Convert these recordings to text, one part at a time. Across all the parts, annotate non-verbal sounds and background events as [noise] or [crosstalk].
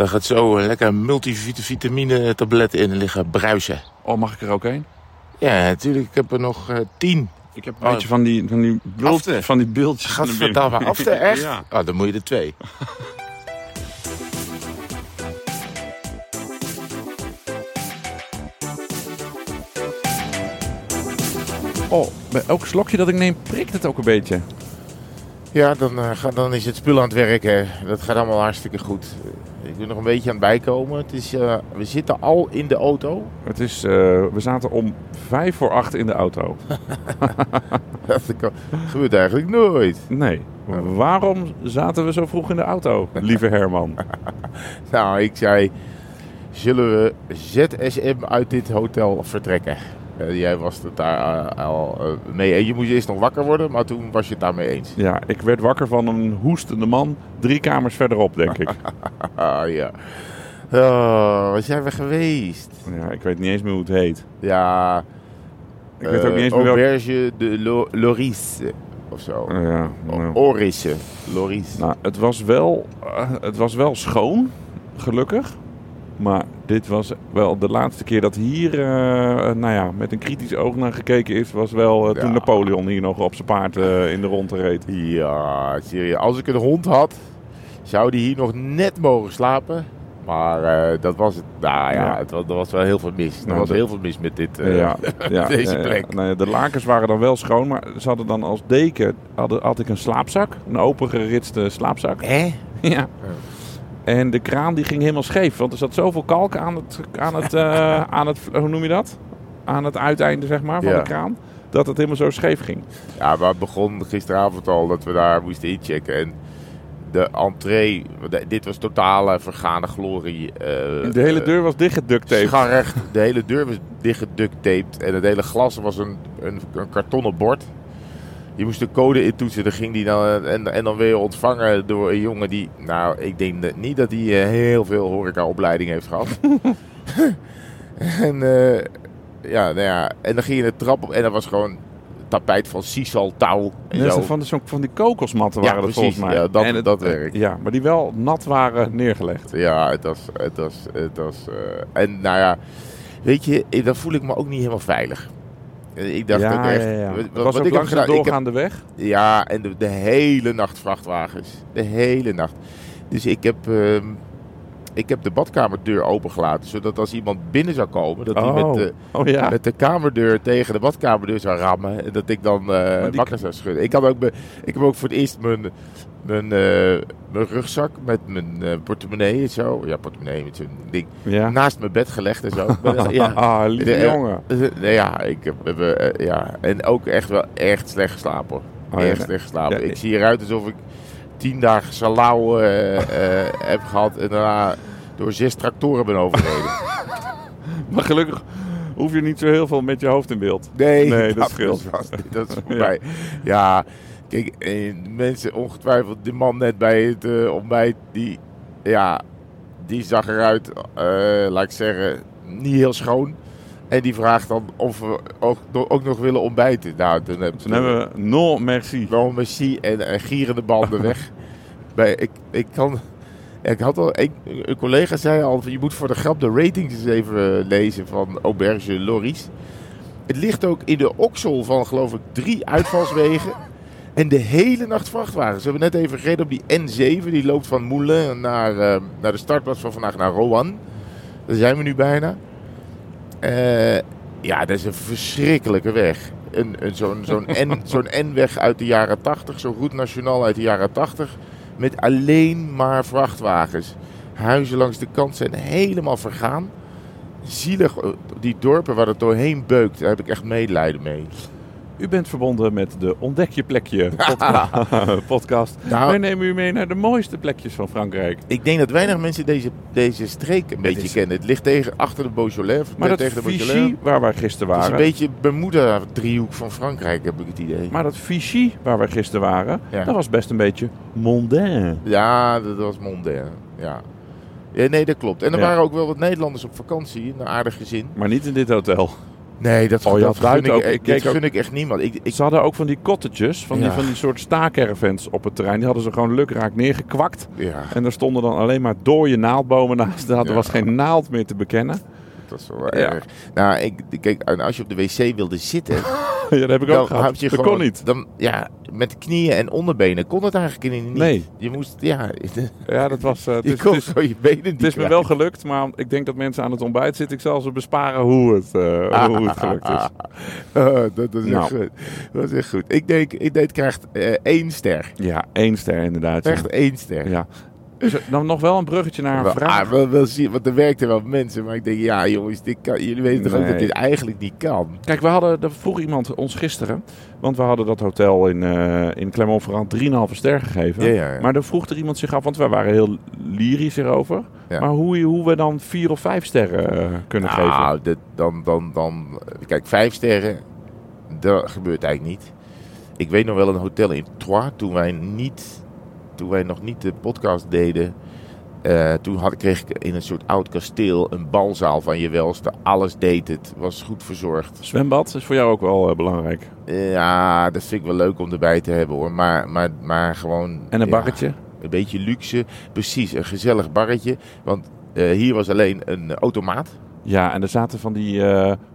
Daar gaat zo een lekker multivitamine tablet in liggen bruisen. Oh, mag ik er ook een? Ja, natuurlijk. Ik heb er nog eh, tien. Ik heb een beetje van die, van die, bult, Afte. van die beeldjes. van de Gadverdamme, binnen. afte echt? [laughs] Ja. Oh, dan moet je er twee. [laughs] Oh, bij elk slokje dat ik neem prikt het ook een beetje. Ja, dan, eh, dan is het spul aan het werken. Dat gaat allemaal hartstikke goed. Ik ben nog een beetje aan het bijkomen. Het is, eh, we zitten al in de auto. Het is, eh, we zaten om vijf voor acht in de auto. [laughs] Dat gebeurt eigenlijk nooit. Nee. Waarom zaten we zo vroeg in de auto, lieve Herman? [laughs] Nou, ik zei, zullen we ZSM uit dit hotel vertrekken? Eh, jij was het daar eh, al eh, mee eens. Je moest eerst nog wakker worden, maar toen was je het daarmee eens. Ja, ik werd wakker van een hoestende man drie kamers verderop, denk ik. [laughs] Ah ja. Oh, waar zijn we geweest? Ja, ik weet niet eens meer hoe het heet. Ja, Ik weet ook eh, niet eens meer welk... Auberge de Lo- Loris of zo. Eh, ja, nou. Orisse, Loris. Nou, het was wel, eh, het was wel schoon, gelukkig. Maar dit was wel de laatste keer dat hier, eh, nou ja, met een kritisch oog naar gekeken is, was wel eh, toen Ja. Napoleon hier nog op zijn paard eh, in de ronde reed. Ja, serieus. Als ik een hond had, zou die hier nog net mogen slapen. Maar eh, dat was het. Nou ja, Ja. Het er was wel heel veel mis. Er Nou, was de- heel veel mis met dit, eh, ja, ja, [laughs] deze plek. nou de lakens waren dan wel schoon, maar ze hadden dan als deken hadden, had ik een slaapzak, een opengeritste slaapzak. Hè? [laughs] Ja. En de kraan die ging helemaal scheef, want er zat zoveel kalk aan het, aan het, eh, [laughs] aan het hoe noem je dat? Aan het uiteinde zeg maar van Ja. de kraan, dat het helemaal zo scheef ging. Ja, maar het begon gisteravond al dat we daar moesten inchecken. En de entree, dit was totale vergane glorie. eh, De hele eh, deur was dichtgeducteerd. Scharrecht. De hele deur was dichtgeducttaped. En het hele glas was een, een, een kartonnen bord. Je moest de code intoetsen. Dan ging die dan, en, en dan weer ontvangen door een jongen die... Nou, ik denk dat, niet dat hij eh, heel veel horecaopleiding heeft gehad. [laughs] en, eh, ja, nou ja, en dan ging je de trap op. En dat was gewoon tapijt van sisal, touw. En zo. van, zo, van die kokosmatten Ja, waren precies. volgens mij. Ja, dat- En het- dat werkt. Ja, maar die wel nat waren neergelegd. Ja, het was. Het was, het was eh, en nou ja, weet je, eh, dan voel ik me ook niet helemaal veilig. Ik dacht ja, ook echt. ja, ja. wat- Het wat was ook ik heb langs de heb- doorgaande weg. ja, en de, de hele nacht vrachtwagens. De hele nacht. Dus ik heb, ehm, ik heb de badkamerdeur opengelaten, zodat als iemand binnen zou komen, dat hij Oh. met, de, Oh ja. met de kamerdeur tegen de badkamerdeur zou rammen. En dat ik dan die- wakker zou schudden. Ik, had ook ik heb ook voor het eerst mijn, mijn, eh, mijn rugzak met mijn eh, portemonnee en zo. Ja, portemonnee met zo'n ding. ja. Naast mijn bed gelegd en zo. [laughs] Ja. Ah, lieve Eh, jongen. Ja, ik heb, eh, ja, en ook echt wel echt slecht geslapen. hoor. Oh, ja. echt slecht geslapen. Ik zie eruit alsof ik tien dagen salau heb gehad en daarna door zes tractoren ben overreden. [laughs] Maar gelukkig hoef je niet zo heel veel met je hoofd in beeld. Nee, Nee, [laughs] dat scheelt. dat is voorbij. Ja, kijk, eh, mensen ongetwijfeld, de man net bij het eh, ontbijt, die, ja, die zag eruit, eh, laat ik zeggen, niet heel schoon. En die vraagt dan of we ook, ook nog willen ontbijten. Nou, toen heb Toen hebben we non merci. wel merci en, en gierende banden weg. [laughs] Bij, ik, ik kan... Ik had al, een, een collega zei al, je moet voor de grap de ratings eens even lezen van Auberge Loris. Het ligt ook in de oksel van geloof ik drie uitvalswegen. En de hele nacht vrachtwagens. We hebben net even gereden op die N7. Die loopt van Moulin naar, eh, naar de startplaats van vandaag naar Rouen. Daar zijn we nu bijna. Eh, ja, dat is een verschrikkelijke weg. Een, een, zo'n zo'n N- [laughs] zo'n N-weg uit de jaren 80. Zo'n route nationaal uit de jaren 80. Met alleen maar vrachtwagens. Huizen langs de kant zijn helemaal vergaan. Zielig, eh, die dorpen waar het doorheen beukt, daar heb ik echt medelijden mee. U bent verbonden met de Ontdek je plekje [laughs] podca- [laughs] podcast. Nou- Wij nemen u mee naar de mooiste plekjes van Frankrijk. Ik denk dat weinig mensen deze, deze streek een beetje is- kennen. Het ligt tegen, achter de Beaujolais. Maar dat tegen de Beaujolais. Vichy waar wij gisteren Het is een waren... beetje Bermuda-driehoek van Frankrijk, heb ik het idee. Maar dat Vichy waar wij gisteren waren, Ja. dat was best een beetje mondain. Ja, dat was mondain. Ja. ja, nee, dat klopt. En er Ja. waren ook wel wat Nederlanders op vakantie. Een aardig gezin. Maar niet in dit hotel. Nee, dat, Oh, dat gun, buiten ik, ook- eh, ik ook- ik echt niemand. Ik, ik, Ze hadden ook van die cottages, van, die, van die soort staakervens op het terrein. Die hadden ze gewoon lukraak neergekwakt. ja, En er stonden dan alleen maar dode naaldbomen naast. Er Ja. was geen naald meer te bekennen. dat is wel erg. Nou, ik, kijk, als je op de wc wilde zitten, [laughs] [laughs] ja, dat heb ik ook dan gehad. had je dat gewoon... kon niet. Dan, ja, met knieën en onderbenen kon het eigenlijk niet. Nee. Je moest, ja, [laughs] Ja, dat was... eh, het, je is, kon zo je benen niet het is me wel gelukt, maar ik denk dat mensen aan het ontbijt zitten. Ik zal ze besparen hoe het, eh, hoe het gelukt is. [laughs] Oh, dat, dat is Nou. echt goed. Dat is echt goed. Ik denk, ik denk het krijgt eh, één ster. Ja, één ster inderdaad. ja. Echt één ster. Ja. Dan nog wel een bruggetje naar een Wel, vraag. ah, wel, wel zien, want er werkten wel mensen, maar ik denk, ja jongens, dit kan, jullie weten toch ook dat dit eigenlijk niet kan? Kijk, we hadden, er vroeg iemand ons gisteren, want we hadden dat hotel in, eh in Clermont-Ferrand 3,5 ster gegeven. Ja, ja, ja. Maar er vroeg er iemand zich af, want wij waren heel lyrisch erover. Ja. Maar hoe, hoe we dan vier of vijf sterren eh, kunnen geven. Nou, dan, dan, dan, kijk, vijf sterren, dat gebeurt eigenlijk niet. Ik weet nog wel een hotel in Troyes, toen wij, niet, toen wij nog niet de podcast deden. eh, toen had, kreeg ik in een soort oud kasteel een balzaal van je welste. Alles deed het, was goed verzorgd. Zwembad is voor jou ook wel eh, belangrijk. Ja, dat vind ik wel leuk om erbij te hebben hoor. Maar, maar, maar gewoon. En een ja, barretje. Een beetje luxe. Precies, een gezellig barretje. Want eh, hier was alleen een automaat. Ja, en er zaten van die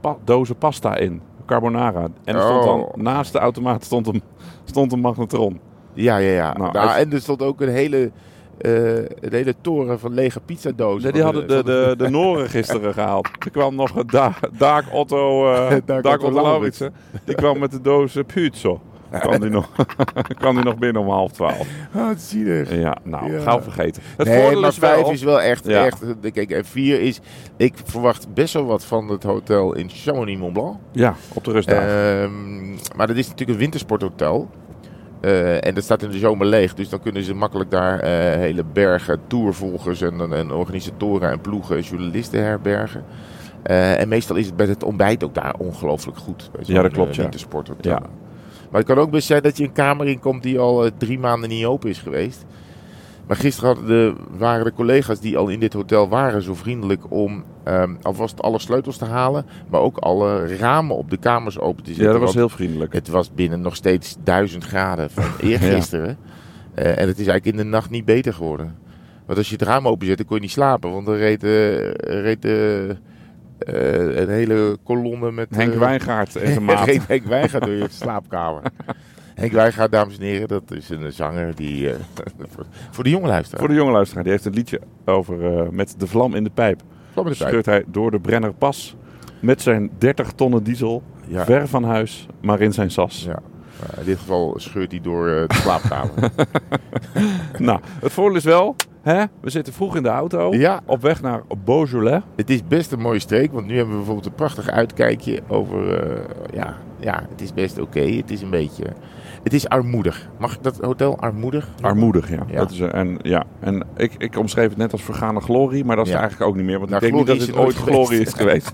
pa- dozen pasta in. Carbonara. En er stond dan, Oh. naast de automaat stond een, stond een magnetron. Ja, ja, ja. Nou, Nou, En er stond ook een hele, eh, een hele toren van lege pizzadozen. Nee, die hadden de, de, de Noren gisteren gehaald. Er kwam nog een da Daak Otto, eh Daak [laughs] Daak Otto Lauritsen. Die kwam met de doos uh, pizza. Kwam die, nog, [laughs] kwam die nog binnen om half twaalf. Oh, wat zielig. Ja, nou, Ja. gauw vergeten. Het nee, voordeel maar is wel... vijf is wel echt, Ja. echt... eh, Kijk, en vier is... Ik verwacht best wel wat van het hotel in Chamonix-Mont-Blanc. Ja, op de rustdagen. Ehm, maar dat is natuurlijk een wintersporthotel. Eh, en dat staat in de zomer leeg. Dus dan kunnen ze makkelijk daar eh, hele bergen tourvolgers en, en organisatoren en ploegen en journalisten herbergen. Eh, en meestal is het bij het ontbijt ook daar ongelooflijk goed. Ja, dat klopt, ja. Ja. Maar het kan ook best zijn dat je een kamer in komt die al drie maanden niet open is geweest. Maar gisteren hadden de, waren de collega's die al in dit hotel waren zo vriendelijk om ehm, alvast alle sleutels te halen. Maar ook alle ramen op de kamers open te zetten. ja, dat was heel vriendelijk. Het was binnen nog steeds duizend graden van [laughs] eergisteren. Eh, en het is eigenlijk in de nacht niet beter geworden. Want als je het raam openzette, kon je niet slapen. Want er reed, eh, reed eh, een hele kolonne met... Henk Wijngaard en [laughs] zijn maat. reed Henk Wijngaard door je slaapkamer. [laughs] Henk Wijngaard, dames en heren, dat is een zanger die... eh, [laughs] voor, de jonge luisteraar. Voor de jonge luisteraar, die heeft een liedje over eh, met de vlam in de pijp. Vlam in de pijp. Scheurt hij door de Brennerpas met zijn 30 tonnen diesel, Ja. ver van huis, maar in zijn sas. Ja. In dit geval scheurt hij door eh, de slaapkamer. [laughs] [laughs] Nou, het voordeel is wel, hè, we zitten vroeg in de auto, ja, op weg naar Beaujolais. Het is best een mooie streek, want nu hebben we bijvoorbeeld een prachtig uitkijkje over. ja, ja, het is best oké. Het is een beetje. Het is armoedig. Mag ik dat hotel armoedig? Armoedig, ja. Ja. Dat is, eh, en ja. en ik, ik omschreef het net als vergane glorie, maar dat is Ja. eigenlijk ook niet meer. Want Nou, ik denk niet dat het ooit glorie is geweest.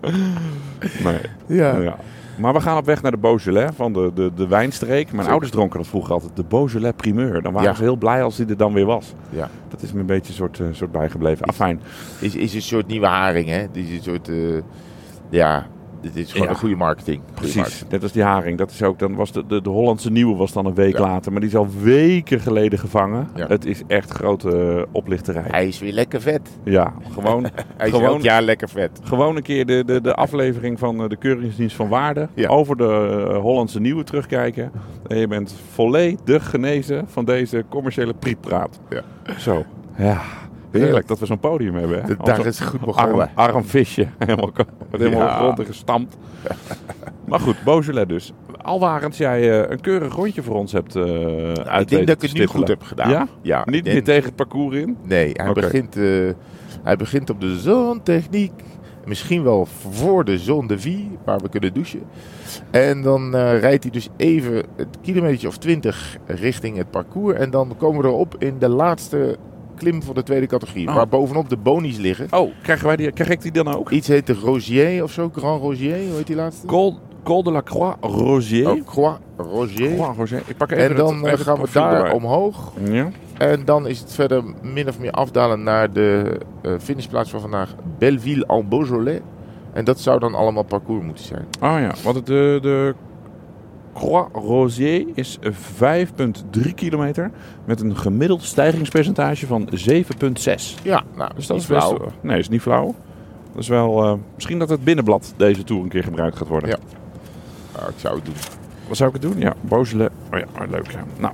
[laughs] nee, Ja. ja. Maar we gaan op weg naar de Beaujolais van de, de, de wijnstreek. Mijn Zeker. ouders dronken dat vroeger altijd. De Beaujolais primeur. Dan waren Ja. ze heel blij als die er dan weer was. Ja. Dat is me een beetje een soort, eh, soort bijgebleven. Afijn. Is, is een soort nieuwe haring, hè? Is een soort. eh, ja, dit is gewoon Ja. een goede marketing. Goede Precies, marketing. net als die haring. Dat is ook, dan was de, de, de Hollandse nieuwe was dan een week Ja. later. Maar die is al weken geleden gevangen. Ja. Het is echt grote eh, oplichterij. Hij is weer lekker vet. Ja, gewoon, [laughs] Hij is Gewoon- elk jaar lekker vet. gewoon een keer de, de, de aflevering van eh, de Keuringsdienst van Waarde. Over de eh, Hollandse nieuwe terugkijken. En je bent volledig genezen van deze commerciële prietpraat. Ja. Zo, ja. Heerlijk dat we zo'n podium hebben. Hè? De dag is goed arm, begonnen. arm visje. [laughs] Helemaal, [laughs] helemaal Ja. rond en gestampt. [laughs] maar goed, Beaujolais dus. Alwarend jij eh, een keurig rondje voor ons hebt uit ik denk dat ik het nu goed heb gedaan. Ja? ja Niet meer tegen het parcours in? Nee, hij, begint, eh, hij begint op de zoontechniek. Misschien wel voor de zone de vie, waar we kunnen douchen. En dan rijdt hij dus even het kilometer of twintig richting het parcours. En dan komen we erop in de laatste klim van de tweede categorie. Oh. Waar bovenop de bonies liggen. Oh, krijgen wij die, krijg ik die dan ook? Iets heet de Rosier of zo. Grand Rosier, hoe heet die laatste? Col, Col de la Croix Rosier. Oh, Croix Rosier. Croix Rosier. Ik pak even En dan het, eh, even gaan we daar erbij. omhoog. Ja. En dan is het verder min of meer afdalen naar de eh finishplaats van vandaag. Belleville en Beaujolais. En dat zou dan allemaal parcours moeten zijn. Oh ja, want de, de Croix Rosier is 5,3 kilometer met een gemiddeld stijgingspercentage van 7,6. Ja, nou, Dus dat is best... flauw. Nee, is niet flauw. Dat is wel... eh, misschien dat het binnenblad deze tour een keer gebruikt gaat worden. Ja. Nou, ik zou het doen. Wat zou ik het doen? Ja, Beaujolais. Oh ja, oh, leuk. Ja. Nou.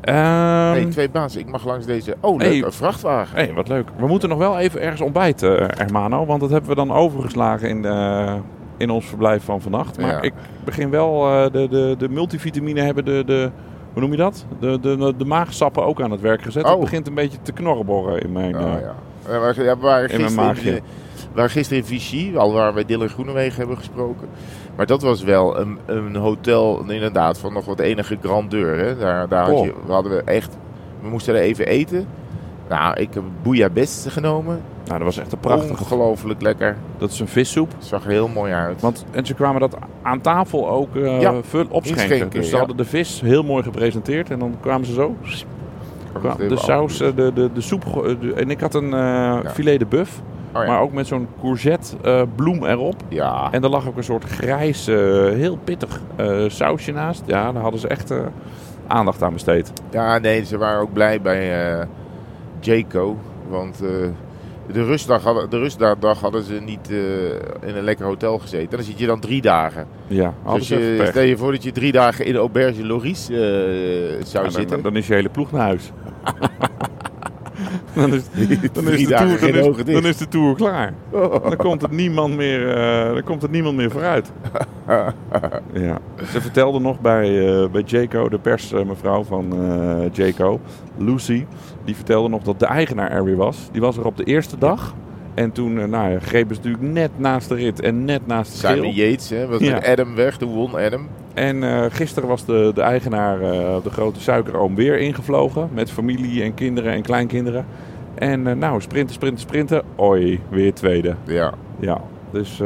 Ehm, hey, twee bazen. Ik mag langs deze... Oh, leuk, hey. een vrachtwagen. hey, wat leuk. We moeten nog wel even ergens ontbijten, eh, Hermano. Want dat hebben we dan overgeslagen in, de, in ons verblijf van vannacht. Maar Ja. ik begin wel eh, de, de, de multivitamine hebben de... de hoe noem je dat? De, de, de maagsappen ook aan het werk gezet. Oh. Het begint een beetje te knorrenborren in mijn... Oh, eh, ja. We waren, ja, we waren in mijn gisteren maagje. in, we waren gisteren in Vichy, al waar wij Dylan Groenewegen hebben gesproken. Maar dat was wel een, een hotel, inderdaad, van nog wat enige grandeur. Hè? Daar, daar had Oh. hadden we echt... We moesten er even eten. Nou, ik heb bouillabaisse genomen. Nou, dat was echt een prachtig. Ongelooflijk lekker. Dat is een vissoep. Zag er heel mooi uit. Want, en ze kwamen dat aan tafel ook eh Ja, opschenken. dus ze ja. hadden de vis heel mooi gepresenteerd. En dan kwamen ze zo. Kwam de saus, eh, de, de, de soep. de- en ik had een eh, filet de buff. Oh. Maar ook met zo'n courgette eh, bloem erop. ja. En er lag ook een soort grijs, eh, heel pittig eh, sausje naast. Ja, daar hadden ze echt eh, aandacht aan besteed. ja, nee, ze waren ook blij bij Jayco. Want eh, de, rustdag hadden, de rustdag hadden ze niet eh, in een lekker hotel gezeten. En dan zit je dan drie dagen. Ja, Dus je, stel je voor dat je drie dagen in de Auberge Loris eh, zou Ja, zitten. dan, dan is je hele ploeg naar huis. [laughs] dan, is, [laughs] dan, is Drie de tour, dan, is, dan de tour klaar. [laughs] Dan komt het niemand meer, eh, dan komt het niemand meer vooruit. [laughs] ja. Ze vertelde nog bij, eh bij Jayco, de persmevrouw van eh Jayco, Lucy, die vertelde nog dat de eigenaar er weer was. Die was er op de eerste dag. En toen nou ja, grepen ze natuurlijk net naast de rit en net naast de schil. Simon Yates, hè, was Ja. met Adam weg. Toen won Adam. En eh, gisteren was de, de eigenaar, eh, de grote suikeroom, weer ingevlogen. Met familie en kinderen en kleinkinderen. En eh, nou, sprinten, sprinten, sprinten. Oi, weer tweede. Ja. Ja, dus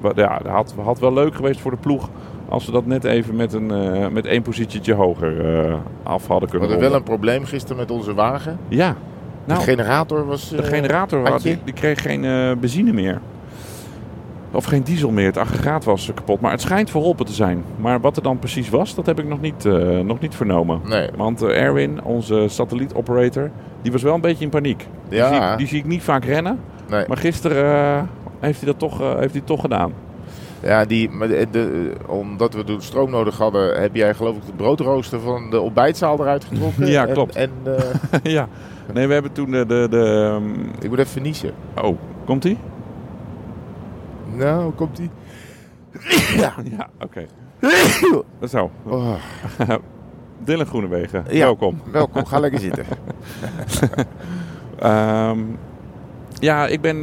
wat- ja, had, had wel leuk geweest voor de ploeg... als ze dat net even met, een, met één positietje hoger eh, af hadden We kunnen hadden wel een probleem gisteren met onze wagen. Ja, nou, de generator was... de generator had die, die kreeg geen benzine meer. Of geen diesel meer. Het aggregaat was kapot. Maar het schijnt verholpen te zijn. Maar wat er dan precies was, dat heb ik nog niet, eh, nog niet vernomen. Nee. Want eh, Erwin, onze satellietoperator, die was wel een beetje in paniek. Die, Ja. zie, die zie ik niet vaak rennen. nee. Maar gisteren eh, heeft hij dat toch, heeft hij toch gedaan. Ja, die, de, omdat we de stroom nodig hadden, heb jij geloof ik de broodrooster van de ontbijtzaal eruit getrokken. [laughs] Ja, klopt. En, [laughs] ja. Nee, we hebben toen de... de, de ehm, ik moet even niezen. oh, komt hij? Nou, hoe komt die? [coughs] ja. Ja, oké. [coughs] Zo. Oh, Dylan Groenewegen, Ja. welkom. welkom, ga lekker zitten. [laughs] Ehm, ja, ik ben. eh,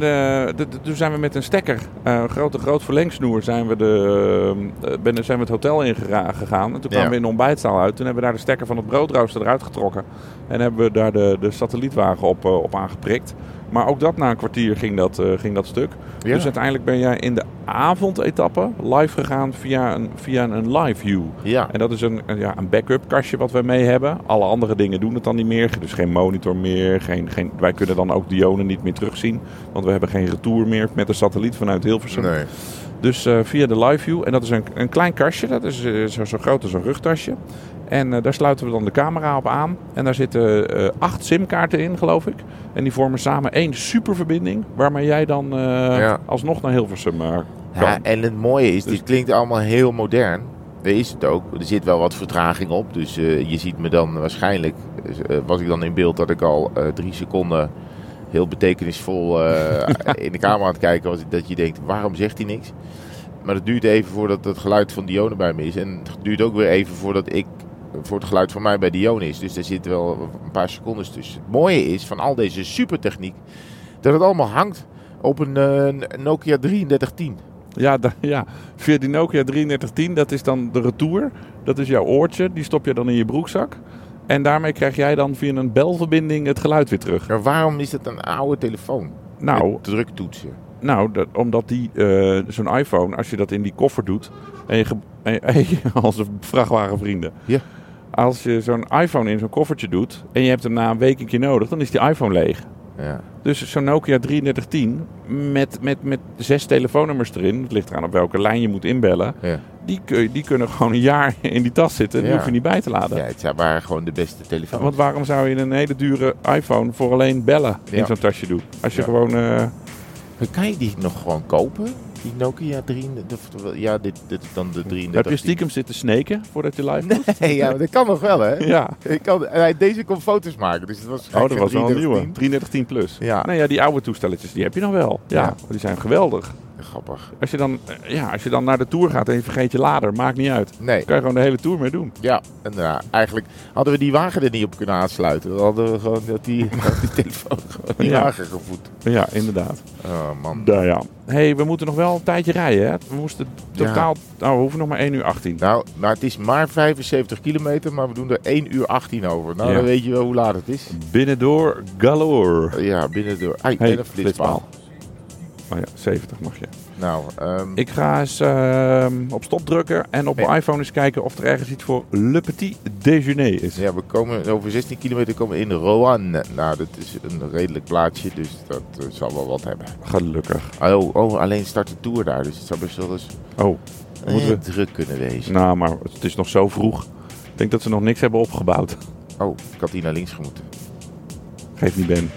de- de- toen zijn we met een stekker, een grote groot verlengsnoer, zijn we, de, ben, zijn we het hotel ingegaan. En toen kwamen Ja. we in de ontbijtzaal uit. Toen hebben we daar de stekker van het broodrooster eruit getrokken. En hebben we daar de, de satellietwagen op, op aangeprikt. Maar ook dat na een kwartier ging dat, eh, ging dat stuk. Ja. Dus uiteindelijk ben jij in de avondetappe live gegaan via een, via een live view. Ja. En dat is een, ja, een backup kastje wat wij mee hebben. Alle andere dingen doen het dan niet meer. Dus geen monitor meer. Geen, geen, wij kunnen dan ook Dione niet meer terugzien. Want we hebben geen retour meer met de satelliet vanuit Hilversum. Nee. Dus eh, via de live view. En dat is een, een klein kastje. Dat is eh, zo, zo groot als een rugtasje. En eh, daar sluiten we dan de camera op aan. En daar zitten eh, acht simkaarten in, geloof ik. En die vormen samen één superverbinding. Waarmee jij dan eh, Ja. alsnog naar Hilversum kan. Ja, en het mooie is, Dus- dit klinkt allemaal heel modern. Dat is het ook. Er zit wel wat vertraging op. Dus je ziet me dan waarschijnlijk, eh, was ik dan in beeld dat ik al drie seconden heel betekenisvol [laughs] in de camera aan het kijken was. Dat je denkt, waarom zegt hij niks? Maar het duurt even voordat het geluid van Dione bij me is. En het duurt ook weer even voordat ik voor het geluid van mij bij Dione is. Dus daar zitten wel een paar secondes tussen. Het mooie is van al deze supertechniek dat het allemaal hangt op een eh, Nokia 3310. Ja, [laughs] ja, via die Nokia 3310, dat is dan de retour. Dat is jouw oortje, die stop je dan in je broekzak. En daarmee krijg jij dan via een belverbinding het geluid weer terug. Maar waarom is het een oude telefoon? Nou, Met druktoetsen. nou dat, omdat die, eh, zo'n iPhone, als je dat in die koffer doet, en je, en [laughs] hey, als een vrachtwagenvrienden. Ja. Als je zo'n iPhone in zo'n koffertje doet en je hebt hem na een week een keer nodig, dan is die iPhone leeg. Ja. Dus zo'n Nokia 3310 met, met, met zes telefoonnummers erin, het ligt eraan op welke lijn je moet inbellen, Ja. die, kun- die kunnen gewoon een jaar [laughs] in die tas zitten en die Ja. hoef je niet bij te laden. ja, het waren gewoon de beste telefoons. Want waarom zou je een hele dure iPhone voor alleen bellen in zo'n tasje doen? Als je gewoon... eh, Kan je die nog gewoon kopen? Die Nokia 33? Ja, dit, dit dan de 33. heb je stiekem zitten sneken voordat je live moest? [laughs] Nee, ja, maar dat kan nog wel, hè? [laughs] Ja. Ik kan, deze kon foto's maken, dus het was Oh, dat was wel een nieuwe. 3310. 3310 plus. Ja. Nee, ja, die oude toestelletjes, die heb je nog wel. Ja, Ja. die zijn geweldig. Grappig. Als je, dan, eh, ja, als je dan naar de Tour gaat en je vergeet je lader, maakt niet uit. Nee, kan je gewoon de hele Tour mee doen. ja. En ja, eigenlijk hadden we die wagen er niet op kunnen aansluiten. Dan hadden we gewoon dat die, [laughs] die telefoon gewoon die Ja. wagen gevoed. Ja, inderdaad. Oh, man. Nou ja. hey, we moeten nog wel een tijdje rijden, hè? We moesten totaal... Nou, we hoeven nog maar 1 uur 18. Nou, maar het is maar 75 kilometer, maar we doen er 1 uur 18 over. Nou, dan weet je wel hoe laat het is. Binnendoor galore. Ja, binnen door. Ai, Hey, en een flitspaal. Oh ja, 70 mag je. Nou, ehm, Ik ga eens ehm, op stop drukken en op mijn iPhone eens kijken of er ergens iets voor Le Petit Déjeuner is. ja, we komen over 16 kilometer komen in Roanne. Nou, dat is een redelijk plaatsje, dus dat eh, zal wel wat hebben. Gelukkig. Oh, oh, alleen start de tour daar, dus het zou best wel eens Oh, eh, moeten we... druk kunnen wezen. Nou, maar het is nog zo vroeg. Ik denk dat ze nog niks hebben opgebouwd. Oh, ik had hier naar links gemoeten. Geef niet Ben.